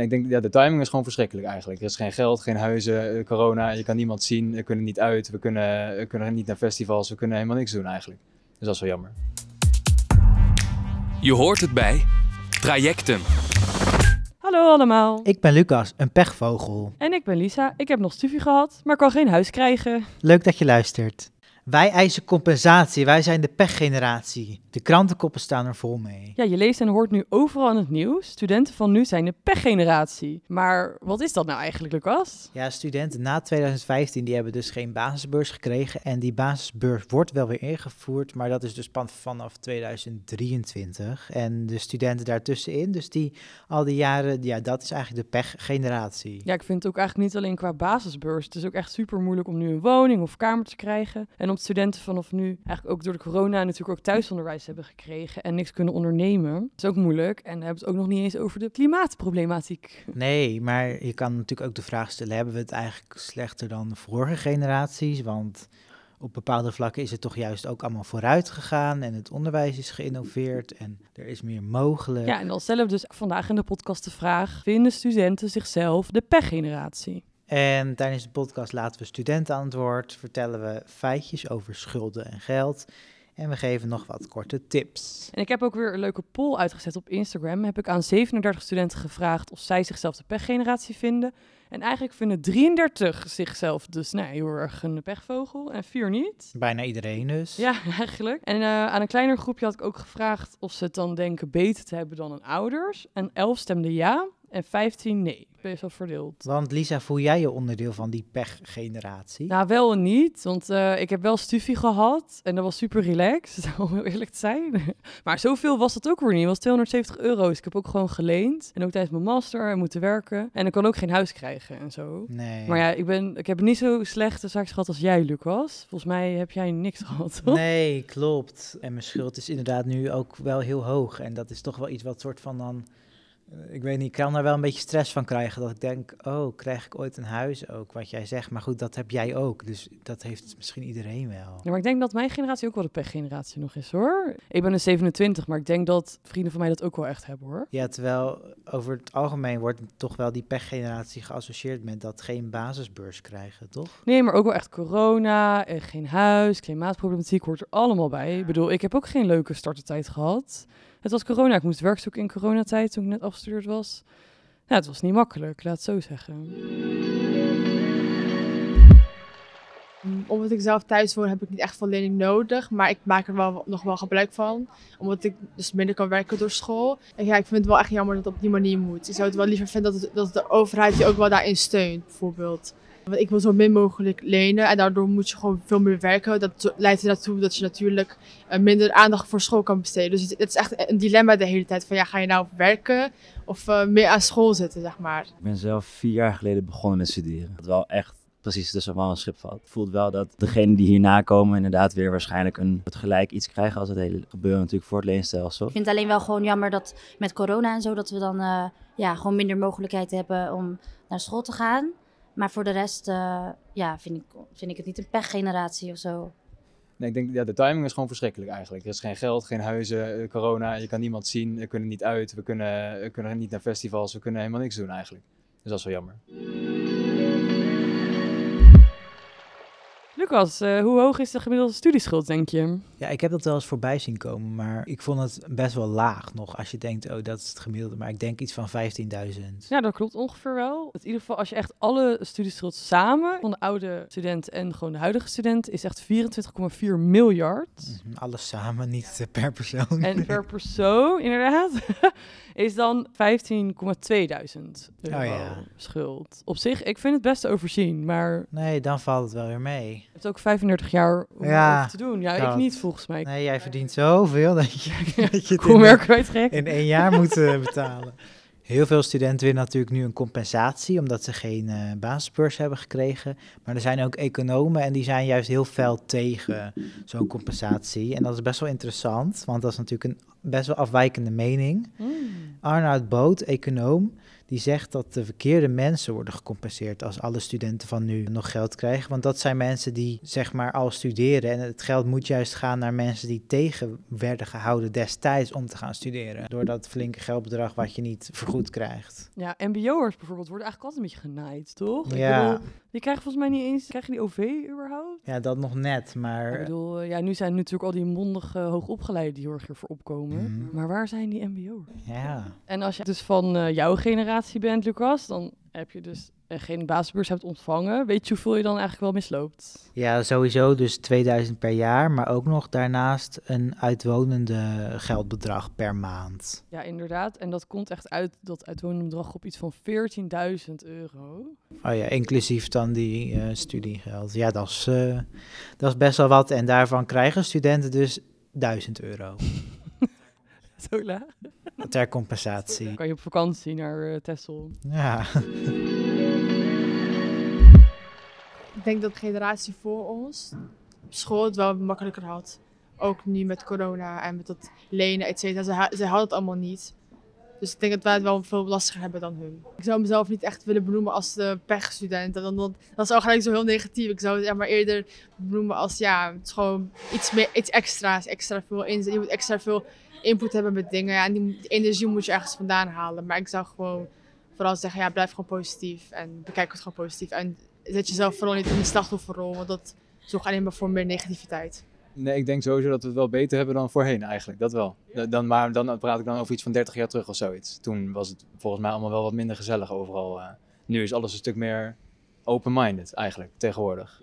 Nee, ik denk, ja, de timing is gewoon verschrikkelijk eigenlijk. Er is geen geld, geen huizen, eh, corona, je kan niemand zien, we kunnen niet uit, we kunnen, we kunnen niet naar festivals, we kunnen helemaal niks doen eigenlijk. Dus dat is wel jammer. Je hoort het bij Trajecten. Hallo allemaal. Ik ben Lucas, een pechvogel. En ik ben Lisa. Ik heb nog studie gehad, maar kan geen huis krijgen. Leuk dat je luistert. Wij eisen compensatie, wij zijn de pechgeneratie. De krantenkoppen staan er vol mee. Ja, je leest en hoort nu overal in het nieuws. Studenten van nu zijn de pechgeneratie. Maar wat is dat nou eigenlijk, Lucas? Ja, studenten na 2015 die hebben dus geen basisbeurs gekregen. En die basisbeurs wordt wel weer ingevoerd, maar dat is dus vanaf 2023. En de studenten daartussenin, dus die al die jaren, ja, dat is eigenlijk de pechgeneratie. Ja, ik vind het ook eigenlijk niet alleen qua basisbeurs. Het is ook echt super moeilijk om nu een woning of kamer te krijgen. En omdat studenten vanaf nu eigenlijk ook door de corona natuurlijk ook thuisonderwijs hebben gekregen en niks kunnen ondernemen. Dat is ook moeilijk. En we hebben het ook nog niet eens over de klimaatproblematiek. Nee, maar je kan natuurlijk ook de vraag stellen: hebben we het eigenlijk slechter dan de vorige generaties? Want op bepaalde vlakken is het toch juist ook allemaal vooruit gegaan en het onderwijs is geïnnoveerd en er is meer mogelijk. Ja, en dan stellen we dus vandaag in de podcast de vraag: vinden studenten zichzelf de pechgeneratie? En tijdens de podcast laten we studenten aan het woord, vertellen we feitjes over schulden en geld. En we geven nog wat korte tips. En ik heb ook weer een leuke poll uitgezet op Instagram. Heb ik aan 37 studenten gevraagd of zij zichzelf de pechgeneratie vinden. En eigenlijk vinden 33 zichzelf dus nou, heel erg een pechvogel en vier niet. Bijna iedereen dus. Ja, eigenlijk. En uh, aan een kleiner groepje had ik ook gevraagd of ze het dan denken beter te hebben dan hun ouders. En 11 stemden ja en 15 nee. Best wel verdeeld. Want Lisa, voel jij je onderdeel van die pechgeneratie? Nou, wel en niet. Want uh, ik heb wel studie gehad en dat was super relaxed, om heel eerlijk te zijn. maar zoveel was dat ook weer niet. Het was 270 euro. Dus ik heb ook gewoon geleend. En ook tijdens mijn master en moeten werken. En ik kon ook geen huis krijgen en zo. Nee. Maar ja, ik, ben, ik heb niet zo slechte zaken gehad als jij, Lucas. Volgens mij heb jij niks gehad, toch? Nee, klopt. En mijn schuld is inderdaad nu ook wel heel hoog. En dat is toch wel iets wat soort van dan eh, ik weet niet, ik kan daar wel een beetje stress van krijgen. Dat ik denk, oh, krijg ik ooit een huis ook, wat jij zegt. Maar goed, dat heb jij ook. Dus dat heeft misschien iedereen wel. Ja, maar ik denk dat mijn generatie ook wel de pechgeneratie nog is, hoor. Ik ben een 27, maar ik denk dat vrienden van mij dat ook wel echt hebben, hoor. Ja, terwijl over het algemeen wordt toch wel die pechgeneratie geassocieerd met dat geen basisbeurs krijgen, toch? Nee, maar ook wel echt corona, en geen huis, klimaatproblematiek hoort er allemaal bij. Ik bedoel, ik heb ook geen leuke startertijd gehad. Het was corona. Ik moest werk zoeken in coronatijd toen ik net afgestuurd was. Ja, het was niet makkelijk, laat het zo zeggen. Mm, omdat ik zelf thuis woon, heb ik niet echt veel lening nodig. Maar ik maak er wel nog wel gebruik van. Omdat ik dus minder kan werken door school. En ja, ik vind het wel echt jammer dat het op die manier moet. Ik zou het wel liever vinden dat, dat de overheid je ook wel daarin steunt, bijvoorbeeld. Want ik wil zo min mogelijk lenen en daardoor moet je gewoon veel meer werken. Dat leidt er naartoe dat je natuurlijk uh, minder aandacht voor school kan besteden. Dus het, het, is echt een dilemma de hele tijd van ja, ga je nou werken of uh, meer aan school zitten, zeg maar. Ik ben zelf vier jaar geleden begonnen met studeren. Dat wel echt precies tussen wel een schip valt. Het voelt wel dat degenen die hierna komen inderdaad weer waarschijnlijk een, het gelijk iets krijgen als het hele gebeuren natuurlijk voor het leenstelsel. Ik vind het alleen wel gewoon jammer dat met corona en zo dat we dan uh, ja, gewoon minder mogelijkheid hebben om naar school te gaan. Maar voor de rest uh, ja, vind, ik, vind ik het niet een pechgeneratie of zo. Nee, ik denk, ja, de timing is gewoon verschrikkelijk eigenlijk. Er is geen geld, geen huizen, corona, je kan niemand zien, we kunnen niet uit, we kunnen, we kunnen niet naar festivals, we kunnen helemaal niks doen eigenlijk. Dus dat is wel jammer. Lucas, uh, hoe hoog is de gemiddelde studieschuld, denk je? Ja, ik heb dat wel eens voorbij zien komen, maar ik vond het best wel laag nog. Als je denkt, oh, dat is het gemiddelde. Maar ik denk iets van 15.000. Ja, dat klopt ongeveer wel. In ieder geval, als je echt alle studieschuld samen, van de oude student en gewoon de huidige student, is echt 24,4 miljard. Mm, alles samen, niet per persoon. En per persoon, inderdaad, is dan 15,2 duizend euro oh, ja. schuld. Op zich, ik vind het best te overzien, maar... Nee, dan valt het wel weer mee. Hebt ook 35 jaar om ja, te doen. Ja, dat. ik niet volgens mij. Nee, jij verdient zoveel dat je, dat je het in, in één jaar moet uh, betalen. Heel veel studenten willen natuurlijk nu een compensatie, omdat ze geen uh, basisbeurs hebben gekregen. Maar er zijn ook economen en die zijn juist heel fel tegen zo'n compensatie. En dat is best wel interessant, want dat is natuurlijk een best wel afwijkende mening. Mm. Arnoud Boot, econoom, Die zegt dat de verkeerde mensen worden gecompenseerd als alle studenten van nu nog geld krijgen. Want dat zijn mensen die zeg maar al studeren. En het geld moet juist gaan naar mensen die tegen werden gehouden destijds om te gaan studeren. Door dat flinke geldbedrag wat je niet vergoed krijgt. Ja, mbo'ers bijvoorbeeld worden eigenlijk altijd een beetje genaaid, toch? Ja. Ik bedoel, die krijgen volgens mij niet eens... Krijgen die OV überhaupt? Ja, dat nog net, maar... Ik bedoel, eh, ja, nu zijn natuurlijk al die mondige hoogopgeleiden die heel erg hiervoor opkomen. Mhm. Maar waar zijn die mbo'ers? Ja. En als je dus van eh, jouw generatie bent, Lucas, dan heb je dus eh, geen basisbeurs hebt ontvangen. Weet je hoeveel je dan eigenlijk wel misloopt? ja, sowieso dus 2000 per jaar, maar ook nog daarnaast een uitwonende geldbedrag per maand. Ja, inderdaad. En dat komt echt uit dat uitwonende bedrag op iets van 14.000 euro. Oh ja, inclusief dan die eh, studiegeld. Ja, dat is, eh, dat is best wel wat. En daarvan krijgen studenten dus 1000 euro Zo laag. Ter compensatie. Dan kan je op vakantie naar eh Texel. Ja. Ik denk dat de generatie voor ons op school het wel makkelijker had. Ook nu met corona en met dat lenen, et cetera. Ze, ha- ze hadden het allemaal niet. Dus ik denk dat wij het wel veel lastiger hebben dan hun. Ik zou mezelf niet echt willen benoemen als de pechstudent. Dan, dan, dat is al gelijk zo heel negatief. Ik zou het ja, maar eerder benoemen als ja, het is gewoon iets, meer, iets extra's. Extra veel inzet. Je moet extra veel input hebben met dingen. Ja, en die, energie moet je ergens vandaan halen. Maar ik zou gewoon vooral zeggen, ja, blijf gewoon positief. En bekijk het gewoon positief. En zet jezelf vooral niet in de slachtofferrol. Want dat zorgt alleen maar voor meer negativiteit. Nee, ik denk sowieso dat we het wel beter hebben dan voorheen eigenlijk. Dat wel. Da- Dan, maar dan praat ik dan over iets van 30 jaar terug of zoiets. Toen was het volgens mij allemaal wel wat minder gezellig overal. eh. Nu is alles een stuk meer open-minded eigenlijk tegenwoordig.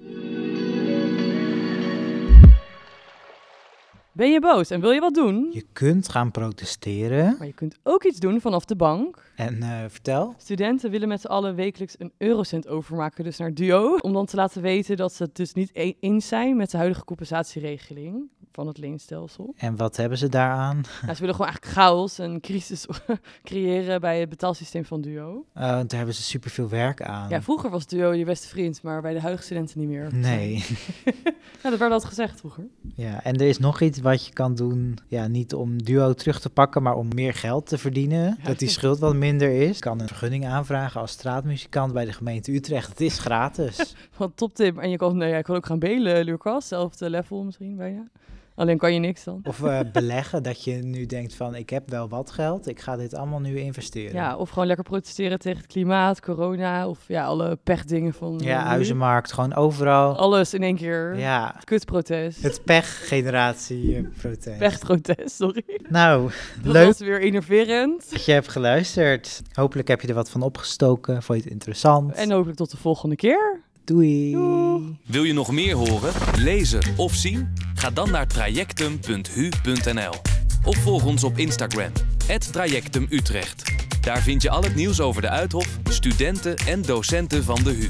Ben je boos en wil je wat doen? Je kunt gaan protesteren. Maar je kunt ook iets doen vanaf de bank. En eh, vertel. Studenten willen met z'n allen wekelijks een eurocent overmaken, dus naar Duo. Om dan te laten weten dat ze het dus niet e- eens zijn met de huidige compensatieregeling van het leenstelsel. En wat hebben ze daaraan? Nou, ze willen gewoon eigenlijk chaos en crisis creëren bij het betaalsysteem van Duo. Eh, daar hebben ze superveel werk aan. Ja, vroeger was Duo je beste vriend, maar bij de huidige studenten niet meer. Nee. Ja, dat werd altijd gezegd vroeger. Ja, en er is nog iets wat je kan doen. Ja, niet om duo terug te pakken, maar om meer geld te verdienen. Dat die schuld wat minder is. Je kan een vergunning aanvragen als straatmuzikant bij de gemeente Utrecht. Het is gratis. Wat top tip. En je kan, nee, je kan ook gaan belen, Lucas. Zelfde level misschien bijna. Alleen kan je niks dan. Of eh, beleggen, dat je nu denkt van ik heb wel wat geld. Ik ga dit allemaal nu investeren. Ja, of gewoon lekker protesteren tegen het klimaat, corona of ja, alle pechdingen van... Ja, eh, nu. huizenmarkt, gewoon overal. Alles in één keer. Ja, Kutprotest. het pechgeneratie-protest. Pechprotest, sorry. Nou, Dat leuk was weer innoverend. dat je hebt geluisterd. Hopelijk heb je er wat van opgestoken. Vond je het interessant? En hopelijk tot de volgende keer. Doei. Wil je nog meer horen, lezen of zien? Ga dan naar trajectum.hu.nl of volg ons op Instagram, @trajectumutrecht. Daar vind je al het nieuws over de Uithof, studenten en docenten van de HU.